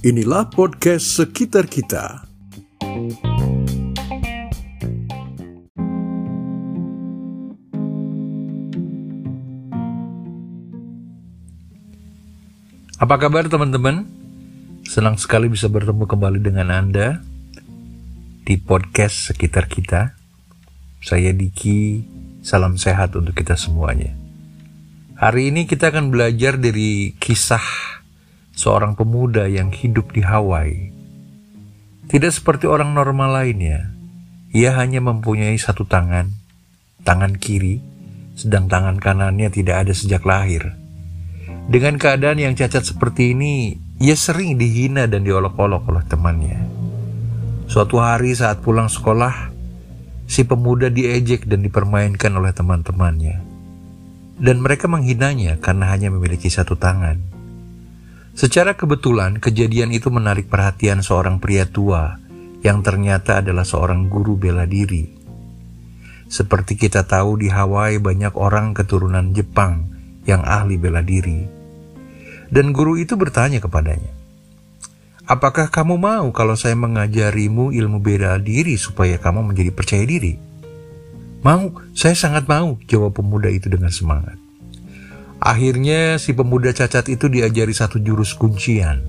Inilah podcast sekitar kita. Apa kabar teman-teman? Senang sekali bisa bertemu kembali dengan Anda di podcast sekitar kita. Saya Diki, salam sehat untuk kita semuanya. Hari ini kita akan belajar dari kisah seorang pemuda yang hidup di Hawaii. Tidak seperti orang normal lainnya, ia hanya mempunyai satu tangan, tangan kiri, sedang tangan kanannya tidak ada sejak lahir. Dengan keadaan yang cacat seperti ini, ia sering dihina dan diolok-olok oleh temannya. Suatu hari saat pulang sekolah, si pemuda diejek dan dipermainkan oleh teman-temannya. Dan mereka menghinanya karena hanya memiliki satu tangan. Secara kebetulan, kejadian itu menarik perhatian seorang pria tua yang ternyata adalah seorang guru bela diri. Seperti kita tahu di Hawaii banyak orang keturunan Jepang yang ahli bela diri. Dan guru itu bertanya kepadanya, Apakah kamu mau kalau saya mengajarimu ilmu bela diri supaya kamu menjadi percaya diri? Mau, saya sangat mau, jawab pemuda itu dengan semangat. Akhirnya si pemuda cacat itu diajari satu jurus kuncian,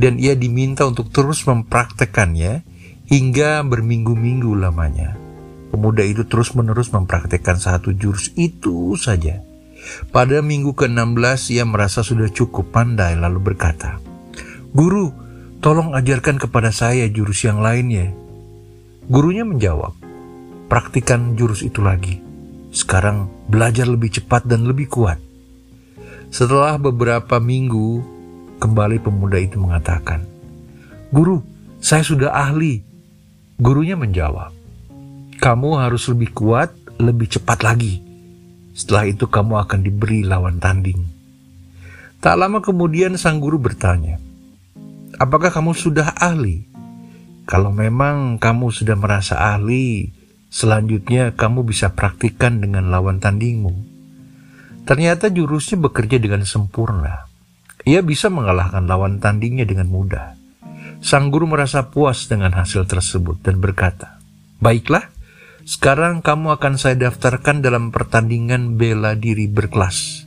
dan ia diminta untuk terus mempraktekannya hingga berminggu-minggu lamanya. Pemuda itu terus-menerus mempraktekkan satu jurus itu saja. Pada minggu ke-16 ia merasa sudah cukup pandai lalu berkata, Guru, tolong ajarkan kepada saya jurus yang lainnya. Gurunya menjawab, praktikan jurus itu lagi. Sekarang belajar lebih cepat dan lebih kuat. Setelah beberapa minggu, kembali pemuda itu mengatakan, Guru, saya sudah ahli. Gurunya menjawab, kamu harus lebih kuat, lebih cepat lagi. Setelah itu kamu akan diberi lawan tanding. Tak lama kemudian sang guru bertanya, Apakah kamu sudah ahli? Kalau memang kamu sudah merasa ahli, selanjutnya kamu bisa praktikkan dengan lawan tandingmu. Ternyata jurusnya bekerja dengan sempurna. Ia bisa mengalahkan lawan tandingnya dengan mudah. Sang guru merasa puas dengan hasil tersebut dan berkata, Baiklah, sekarang kamu akan saya daftarkan dalam pertandingan bela diri berkelas.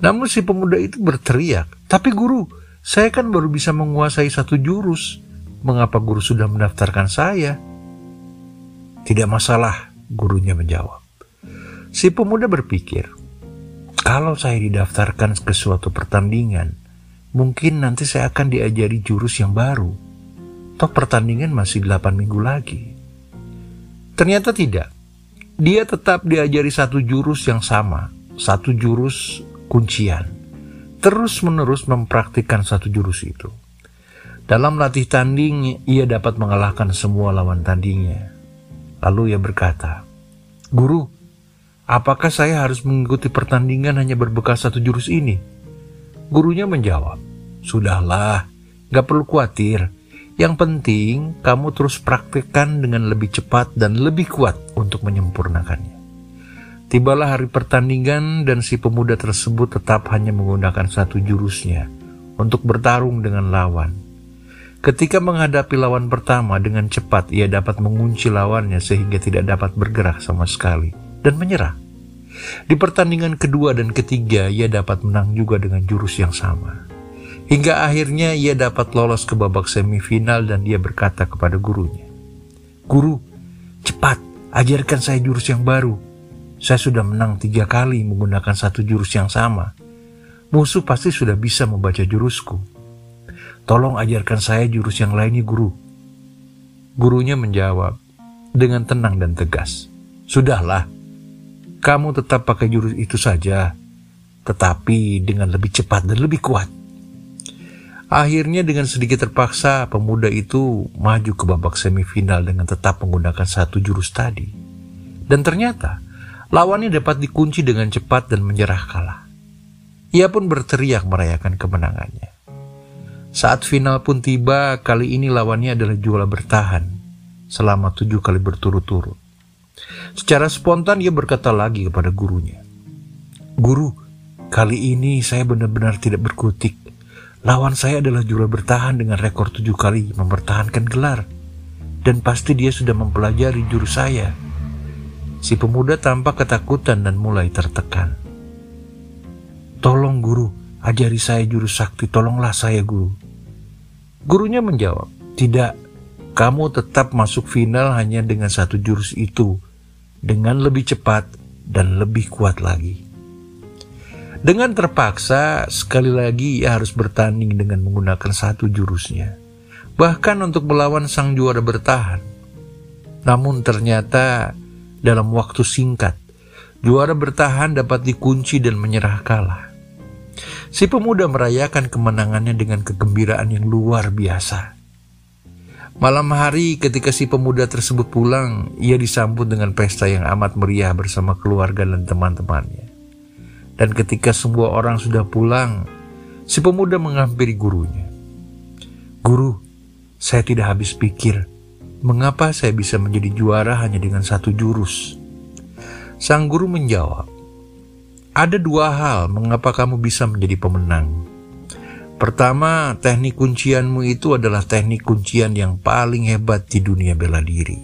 Namun si pemuda itu berteriak, tapi guru, saya kan baru bisa menguasai satu jurus. Mengapa guru sudah mendaftarkan saya? Tidak masalah, gurunya menjawab. Si pemuda berpikir, kalau saya didaftarkan ke suatu pertandingan, mungkin nanti saya akan diajari jurus yang baru. Toh pertandingan masih 8 minggu lagi. Ternyata tidak. Dia tetap diajari satu jurus yang sama, satu jurus kuncian. Terus-menerus mempraktikkan satu jurus itu. Dalam latih tanding, ia dapat mengalahkan semua lawan tandingnya. Lalu ia berkata, Guru, apakah saya harus mengikuti pertandingan hanya berbekal satu jurus ini? Gurunya menjawab, Sudahlah, gak perlu khawatir. Yang penting, kamu terus praktekkan dengan lebih cepat dan lebih kuat untuk menyempurnakannya. Tibalah hari pertandingan dan si pemuda tersebut tetap hanya menggunakan satu jurusnya untuk bertarung dengan lawan. Ketika menghadapi lawan pertama dengan cepat, ia dapat mengunci lawannya sehingga tidak dapat bergerak sama sekali dan menyerah. Di pertandingan kedua dan ketiga, ia dapat menang juga dengan jurus yang sama. Hingga akhirnya ia dapat lolos ke babak semifinal dan dia berkata kepada gurunya, Guru, cepat ajarkan saya jurus yang baru. Saya sudah menang tiga kali menggunakan satu jurus yang sama. Musuh pasti sudah bisa membaca jurusku. Tolong ajarkan saya jurus yang lainnya guru. Gurunya menjawab dengan tenang dan tegas. Sudahlah, kamu tetap pakai jurus itu saja, tetapi dengan lebih cepat dan lebih kuat. Akhirnya dengan sedikit terpaksa pemuda itu maju ke babak semifinal dengan tetap menggunakan satu jurus tadi. Dan ternyata lawannya dapat dikunci dengan cepat dan menyerah kalah. Ia pun berteriak merayakan kemenangannya. Saat final pun tiba, kali ini lawannya adalah juara bertahan selama tujuh kali berturut-turut. Secara spontan ia berkata lagi kepada gurunya, Guru, Kali ini saya benar-benar tidak berkutik. Lawan saya adalah juara bertahan dengan rekor tujuh kali mempertahankan gelar. Dan pasti dia sudah mempelajari jurus saya. Si pemuda tampak ketakutan dan mulai tertekan. Tolong guru, ajari saya jurus sakti, tolonglah saya guru. Gurunya menjawab, tidak, kamu tetap masuk final hanya dengan satu jurus itu, dengan lebih cepat dan lebih kuat lagi. Dengan terpaksa, sekali lagi ia harus bertanding dengan menggunakan satu jurusnya. Bahkan untuk melawan sang juara bertahan. Namun ternyata dalam waktu singkat, juara bertahan dapat dikunci dan menyerah kalah. Si pemuda merayakan kemenangannya dengan kegembiraan yang luar biasa. Malam hari ketika si pemuda tersebut pulang, ia disambut dengan pesta yang amat meriah bersama keluarga dan teman-temannya. Dan ketika semua orang sudah pulang, si pemuda menghampiri gurunya. Guru, saya tidak habis pikir, mengapa saya bisa menjadi juara hanya dengan satu jurus? Sang guru menjawab, ada dua hal mengapa kamu bisa menjadi pemenang. Pertama, teknik kuncianmu itu adalah teknik kuncian yang paling hebat di dunia bela diri.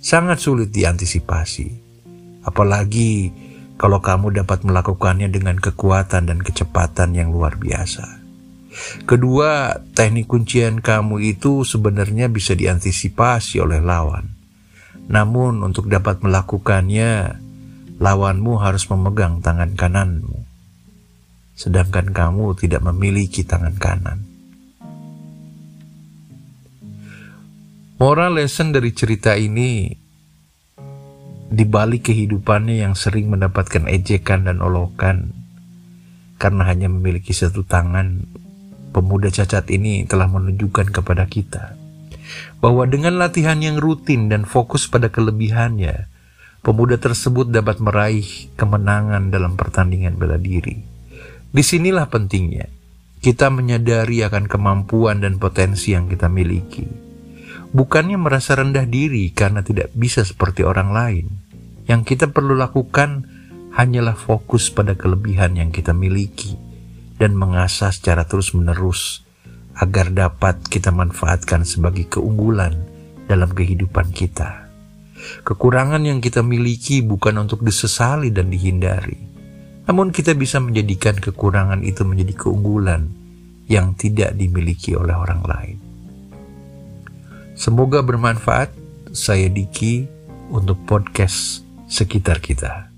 Sangat sulit diantisipasi. Apalagi kalau kamu dapat melakukannya dengan kekuatan dan kecepatan yang luar biasa. Kedua, teknik kuncian kamu itu sebenarnya bisa diantisipasi oleh lawan. Namun untuk dapat melakukannya, lawanmu harus memegang tangan kananmu. Sedangkan kamu tidak memiliki tangan kanan. Moral lesson dari cerita ini di balik kehidupannya yang sering mendapatkan ejekan dan olokan karena hanya memiliki satu tangan, pemuda cacat ini telah menunjukkan kepada kita bahwa dengan latihan yang rutin dan fokus pada kelebihannya, pemuda tersebut dapat meraih kemenangan dalam pertandingan bela diri. Di sinilah pentingnya kita menyadari akan kemampuan dan potensi yang kita miliki bukannya merasa rendah diri karena tidak bisa seperti orang lain. Yang kita perlu lakukan hanyalah fokus pada kelebihan yang kita miliki dan mengasah secara terus-menerus agar dapat kita manfaatkan sebagai keunggulan dalam kehidupan kita. Kekurangan yang kita miliki bukan untuk disesali dan dihindari, namun kita bisa menjadikan kekurangan itu menjadi keunggulan yang tidak dimiliki oleh orang lain. Semoga bermanfaat. Saya Diki untuk podcast sekitar kita.